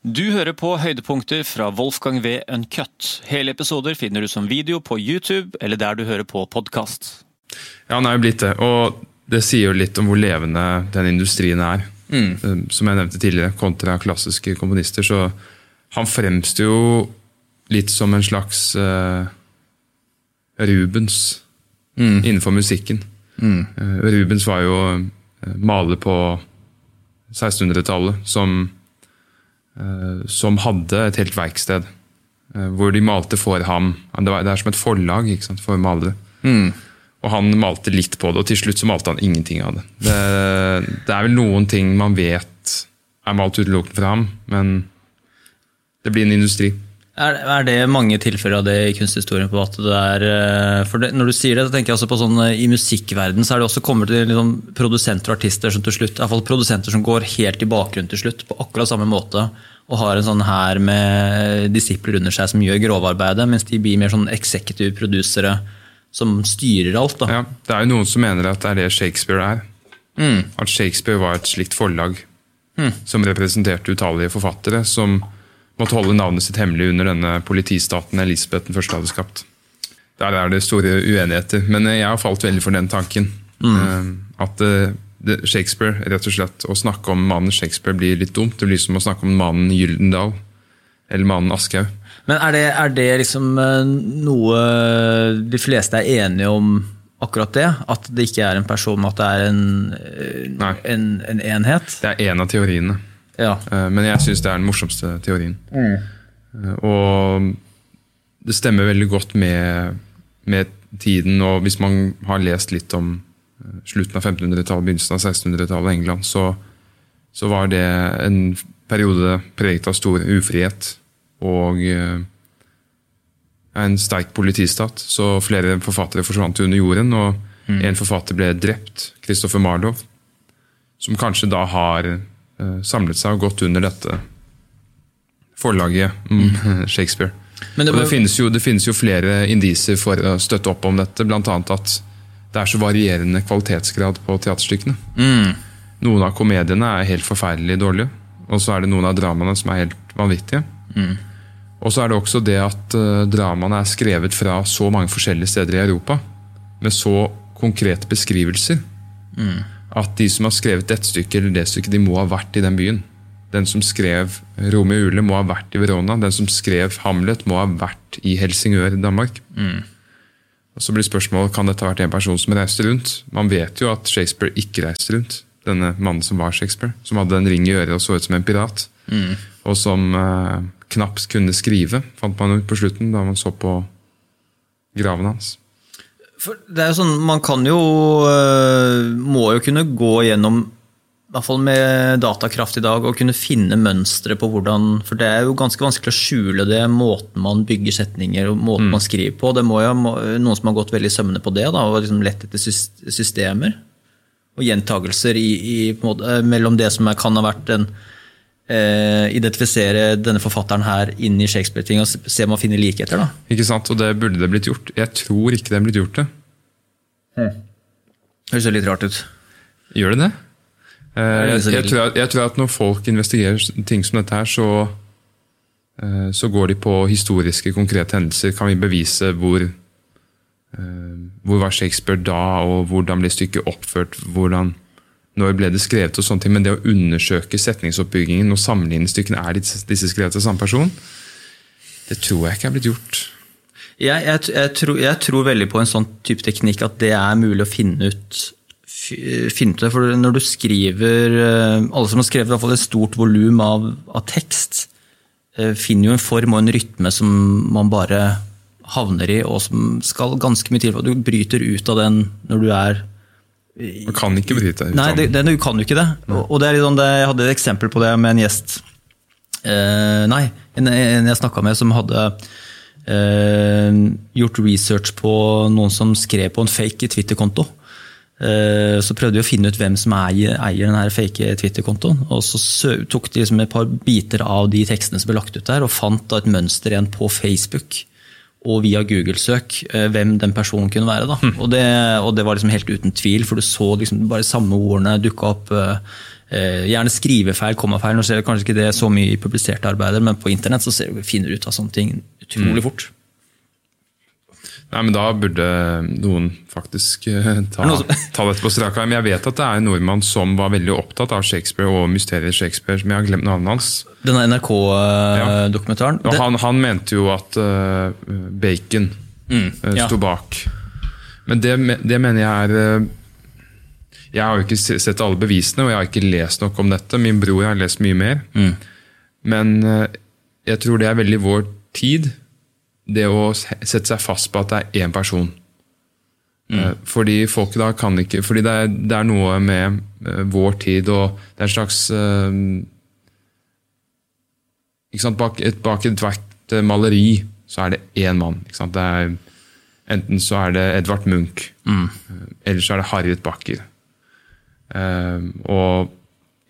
Du hører på høydepunkter fra Wolfgang V. Uncut. Hele episoder finner du som video på YouTube eller der du hører på podkast. Ja, han er jo blitt det. Og det sier jo litt om hvor levende den industrien er. Mm. Som jeg nevnte tidligere, kontra klassiske komponister. Så han fremstår jo litt som en slags uh, Rubens mm. innenfor musikken. Mm. Uh, Rubens var jo maler på 1600-tallet som Eh, som hadde et helt verksted. Eh, hvor de malte for ham. Det, var, det er som et forlag sant, for malere. Mm. Og han malte litt på det, og til slutt så malte han ingenting av det. Det, det er vel noen ting man vet er malt utelukkende fra ham, men det blir en industri. Er, er, det mange tilfeller av det i kunsthistorien? på at det er, eh, for det, Når du sier det, så tenker jeg også på sånn I musikkverden så er det også kommet til liksom, produsenter og artister som til slutt, i hvert fall produsenter som går helt i bakgrunnen til slutt, på akkurat samme måte og har en sånn her med disipler under seg som gjør grovarbeidet, mens de blir mer sånn executive produsere som styrer alt. Da. Ja, det er jo noen som mener at det er det Shakespeare er. Mm. At Shakespeare var et slikt forlag mm. som representerte utallige forfattere som måtte holde navnet sitt hemmelig under denne politistaten Elisabeth den første hadde skapt. Der er det store uenigheter, men jeg har falt veldig for den tanken. Mm. Eh, at eh, Shakespeare, rett og slett, Å snakke om mannen Shakespeare blir litt dumt. Det blir som å snakke om mannen Gyldendal eller mannen Aschehoug. Men er det, er det, liksom eh, noe de fleste er enige om akkurat det? At det ikke er en person, men at det er en, eh, en, en enhet? Det er en av teoriene. Ja. Eh, men jeg syns det er den morsomste teorien. Mm. Og det stemmer veldig godt med, med tiden, og hvis man har lest litt om slutten av 1500-tallet, begynnelsen av 1600-tallet i England, så, så, var det en periode preget av stor ufrihet og eh, en sterk politistat. Så flere forfattere forsvant under jorden, og mm. en forfatter ble drept, Christopher Marlow, som kanskje da har eh, samlet seg og gått under dette forlaget mm. Shakespeare. Det, var... det, finnes jo, det, finnes jo, flere indiser for å støtte opp om dette, bl.a. at det er så varierende kvalitetsgrad på teaterstykkene. Mm. Noen av komediene er helt forferdelig dårlige, og så er det noen av dramaene som er helt vanvittige. Mm. Og så er det også det at uh, dramaene er skrevet fra så mange forskjellige steder i Europa, med så konkrete beskrivelser, mm. At de som har skrevet dette stykket eller det stykket, de må ha vært i den byen. Den som skrev Romeo og Ule, må ha vært i Verona. Den som skrev Hamlet, må ha vært i Helsingør, i Danmark. Mm. Og Så blir spørsmålet kan dette ha vært en person som reiste rundt. Man vet jo at Shakespeare ikke reiste rundt. Denne mannen som var Shakespeare, som hadde en ring i øret og så ut som en pirat. Mm. Og som eh, knapt kunne skrive, fant man ut på slutten da man så på graven hans. For det er jo sånn, Man kan jo øh, Må jo kunne gå gjennom i hvert fall med datakraft i dag, å kunne finne mønstre på hvordan For det er jo ganske vanskelig å skjule det, måten man bygger setninger og måten mm. man skriver på. Det må jo noen som har gått veldig sømmende på det, da, og liksom lett etter systemer. Og gjentagelser i, i, måte, mellom det som kan ha vært en Identifisere denne forfatteren her inn i Shakespeare-ting og se om man finner likheter. da. Ikke sant, og det burde det blitt gjort. Jeg tror ikke det er blitt gjort, det. Hmm. Høres litt rart ut. Gjør det det? Eh, jeg tror, at, jeg tror, at, når folk investigerer ting som dette her, så, eh, så går de på historiske, konkrete hendelser. Kan vi bevise hvor, eh, hvor var Shakespeare da, og hvordan ble stykket oppført? hvordan når ble det skrevet og sånne ting, Men det å undersøke setningsoppbyggingen og sammenligne stykkene, er disse skrevet av samme person? Det tror jeg ikke er blitt gjort. Jeg, jeg, jeg, tror, jeg, tror, veldig på en sånn type teknikk at det er mulig å finne ut finne ut. For når du skriver eh, Alle som har skrevet i hvert fall et stort volum av, av, tekst, eh, finner jo en form og en rytme som man bare havner i, og som skal ganske mye til. for Du bryter ut av den når du er Man kan ikke bryte ut Nei, det, det, du kan jo ikke det. Og det er liksom det, Jeg hadde et eksempel på det med en gjest. Eh, nei, en, en jeg snakka med som hadde eh, gjort research på noen som skrev på en fake Twitter-konto. Eh, så prøvde vi å finne ut hvem som eier, eier denne fake Twitter-kontoen. Og så tok de liksom et par biter av de tekstene som ble lagt ut der, og fant et mønster igjen på Facebook og via Google-søk eh, hvem den personen kunne være. Mm. Og, det, og, det, var liksom helt uten tvil, for du så liksom bare samme ordene dukke opp. Eh, Eh, gjerne skrivefeil, kommafeil. Nå ser du kanskje ikke det så mye i publiserte arbeider, men på internett så ser du, finner du ut av sånne ting utrolig fort. Nei, men Da burde noen faktisk eh, ta, som- ta dette på strak arm. Jeg vet at det er en nordmann som var veldig opptatt av Shakespeare og mysteriet Shakespeare, som jeg har glemt navnet hans. Denne NRK-dokumentaren. Ja. han, han mente jo at uh, Bacon mm, ja. sto bak. Men det, det mener jeg er eh, Jeg har jo ikke sett alle bevisene, og jeg har ikke lest nok om dette. Min bror har lest mye mer. Men eh, jeg tror det er veldig vår tid, det å sette seg fast på at det er én person. Mm. Fordi folk da kan ikke Fordi det er, det er noe med eh, vår tid, og det er en slags eh, ikke sant? Bak, et, bak ethvert eh, maleri så er det én mann. Ikke sant? Det er, enten så er det Edvard Munch, mm. eller så er det Harriet Backer. Uh, og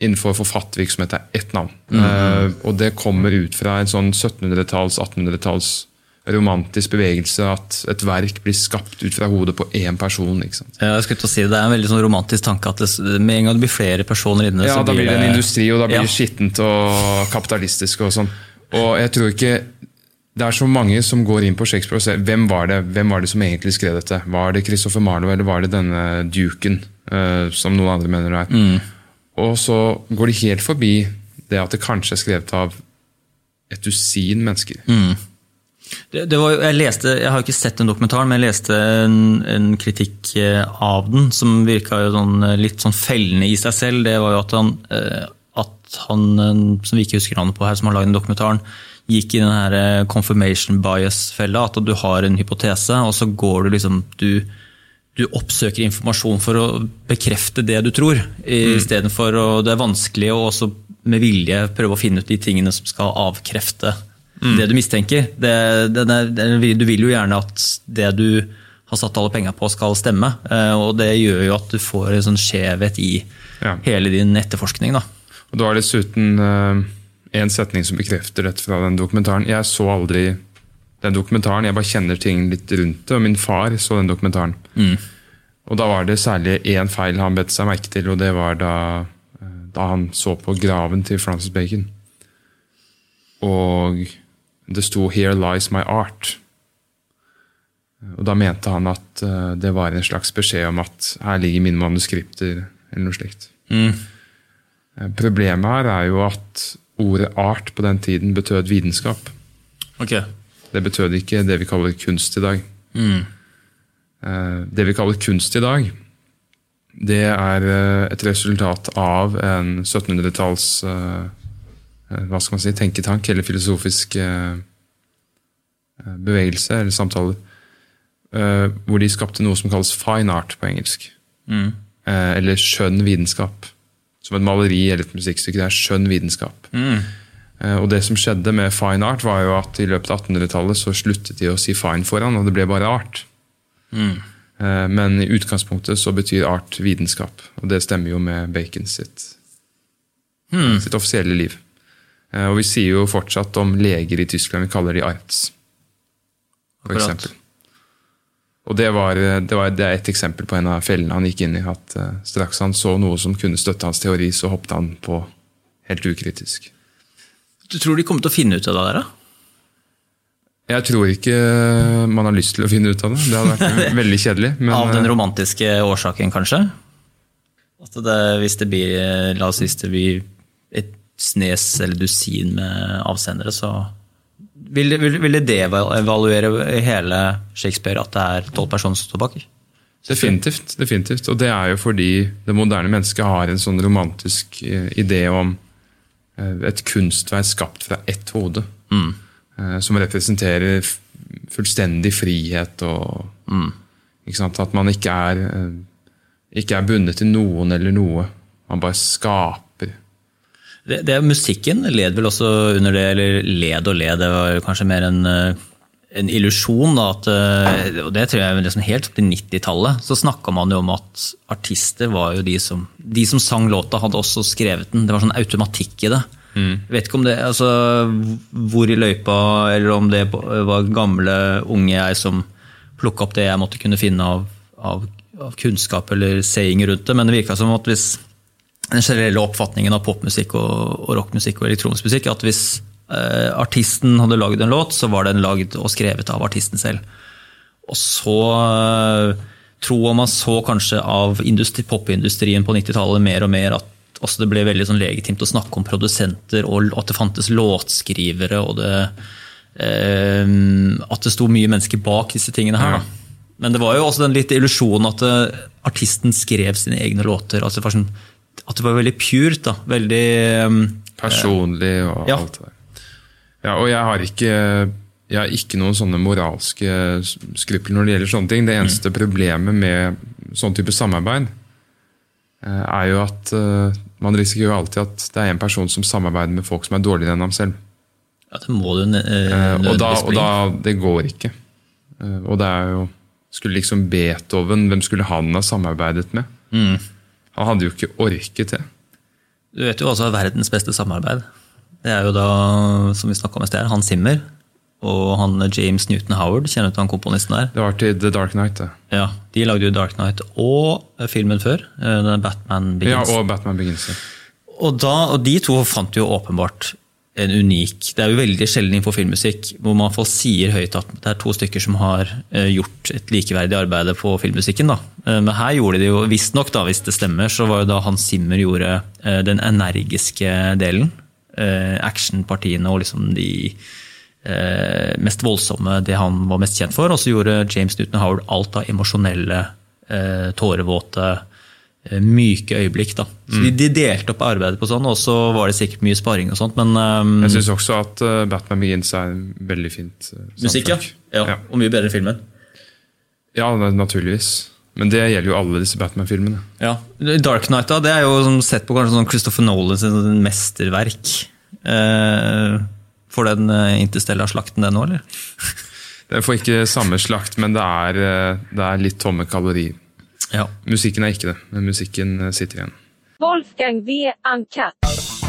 innenfor forfattervirksomhet er ett navn. Eh, og det kommer ut fra en sånn 1700-talls, 1800-talls romantisk bevegelse at et verk blir skapt ut fra hodet på én person. ikke sant? Ja, jeg skulle til å si Det Det er en veldig sånn romantisk tanke at det, med en gang det blir flere personer inne Ja, så da blir det en industri, og da blir Ja. det skittent og kapitalistisk og sånn. Og jeg tror ikke det er så mange som går inn på Shakespeare og ser hvem var det hvem var det som egentlig skrev dette. Var det Christopher Marlowe eller var det denne duken, eh, som noen andre mener det er? Og så går de helt forbi det at det kanskje er skrevet av et dusin mennesker. Det, det var, jeg, leste, jeg har ikke sett den dokumentaren, men jeg leste en, en kritikk eh, av den som virka sånn, eh, litt sånn fellende i seg selv. Det var jo at han, eh, at han som vi ikke husker navnet på her, som har lagd den dokumentaren, gikk i den her confirmation bias-fella. At du har en hypotese, og så går du liksom du, du oppsøker informasjon for å bekrefte det du tror, Mm. istedenfor å Det er vanskelig å også med vilje prøve å finne ut de tingene som skal avkrefte Mm. det du mistenker. Det, det, det, du vil jo gjerne at det du har satt alle penger på, skal stemme. eh, Og det gjør jo at du får en sånn skjevhet i Ja. hele din etterforskning. Da. Og det var dessuten uh, en setning som bekrefter dette fra den dokumentaren. Jeg så aldri den dokumentaren, jeg bare kjenner ting litt rundt det. Og min far så den dokumentaren. Og da var det særlig én feil han bet seg merke til, og det var da, eh, da han så på graven til Francis Bacon. Og det sto 'Here lies my art'. Og da mente han at eh, det var en slags beskjed om at her ligger mine manuskripter, eller noe slikt. Mm. Problemet her er jo at ordet art på den tiden betød vitenskap. Det betød ikke det vi kaller kunst i dag. Mm. Det vi kaller kunst i dag, det er eh, et resultat av en 1700-talls eh, eh, hva skal man si, tenketank eller filosofisk eh, eh, bevegelse eller samtaler, eh, hvor de skapte noe som kalles fine art på engelsk. Mm. Eller skjønn vitenskap. Som et maleri eller et musikkstykke. Det er skjønn vitenskap. Mm. Og det som skjedde med fine art, var jo at i løpet av 1800-tallet så sluttet de å si fine foran, og det ble bare art. Mm. Men i utgangspunktet så betyr art vitenskap, og det stemmer jo med Bacon sitt, sitt offisielle liv. Eh, Og vi sier jo fortsatt om leger i Tyskland, vi kaller de arts, for Akkurat. eksempel. Og det, var, det, var, det er et eksempel på en av fellene han gikk inn i. at eh, Straks han så noe som kunne støtte hans teori, så hoppet han på helt ukritisk. Du tror de kommer til å finne ut av det der? da? Jeg tror ikke man har lyst til å finne ut av det. Det hadde vært veldig kjedelig. Men, Av den eh, romantiske årsaken, kanskje? At det, hvis det blir la oss si det blir snes eller dusin med avsendere, så vil, vil, vil det devaluere hele Shakespeare at det er tolv personer som står bak? Definitivt. definitivt. Og det er jo fordi det moderne mennesket har en sånn romantisk eh, idé om eh, et kunstverk skapt fra ett hode. Mm. Som representerer fullstendig frihet og sant? At man ikke er, eh, ikke er bundet til noen eller noe. Man bare skaper. Det, det Musikken led vel også under det, eller led og led, det var kanskje mer en, eh, en illusjon. at, eh, og Det tror jeg liksom helt opp til 90-tallet så snakka man jo om at artister var jo de som De som sang låta, hadde også skrevet den. Det var sånn automatikk i det. Mm. vet ikke om det, altså hvor i løypa, eller om det var gamle, unge jeg som plukka opp det jeg måtte kunne finne av, av, av kunnskap eller saying rundt det, men det virka som at hvis den generelle oppfatningen av popmusikk og, rockmusikk og elektronisk musikk. At hvis eh, artisten hadde lagd en låt, så var den lagd og skrevet av artisten selv. Og så eh, tror man så kanskje av industri, popindustrien på 90-tallet mer og mer at også det ble veldig sånn legitimt å snakke om produsenter, og at det fantes låtskrivere, og det, eh, at det sto mye mennesker bak disse tingene her. Da. Men det var jo også den litt illusjonen at eh, artisten skrev sine egne låter. altså var sånn at det var veldig purt. da, veldig... Um, Personlig og ja. alt det der. Ja, og jeg har ikke jeg har ikke noen sånne moralske skrupler når det gjelder sånne ting. Det eneste mm. problemet med sånn type samarbeid eh, er jo at uh, man risikerer jo alltid at det er en person som samarbeider med folk som er dårligere enn ham selv. Ja, det må du uh, og, da, og da, Det går ikke. Og det er jo Skulle liksom Beethoven, hvem skulle han ha samarbeidet med? Mm. Han hadde jo ikke orket det. Du vet jo også verdens beste samarbeid. Det er jo da, som vi snakka om i sted, Hans Zimmer og han James Newton Howard. Kjenner du til han komponisten der? Det var til The Dark Knight. det. Ja, De lagde jo Dark Knight og filmen før. Eh, Batman Begins. Ja, og Batman Begins. Og, da, og de to fant jo åpenbart en unik Det er jo veldig sjelden innenfor filmmusikk hvor man får sier høyt at det er to stykker som har eh, gjort et likeverdig arbeid på filmmusikken. da. Eh, men her gjorde de jo, visstnok, hvis det stemmer, så var jo da Hans Zimmer gjorde eh, den energiske delen. Actionpartiene og liksom de mest voldsomme, det han var mest kjent for. Og så gjorde James Newton Howard alt av emosjonelle, tårevåte myke øyeblikk. da. Så mm. de, delte opp arbeidet på sånn, og så var det sikkert mye sparing og sånt, men um, Jeg syns også at uh, Batman Begins er veldig fint uh, Musikk, ja. ja. ja. Og mye bedre enn filmen. Ja, naturligvis. Men det gjelder jo alle disse Batman-filmene. Ja, Dark Knight da, det er jo som sett på kanskje sånn Christopher Nolans mesterverk. Uh, får den Interstellar-slakten, den òg, eller? Den får ikke samme slakt, men det er, det er litt tomme kalorier. Ja. Musikken er ikke det, men musikken eh, sitter igjen. Wolfgang V. Uncut.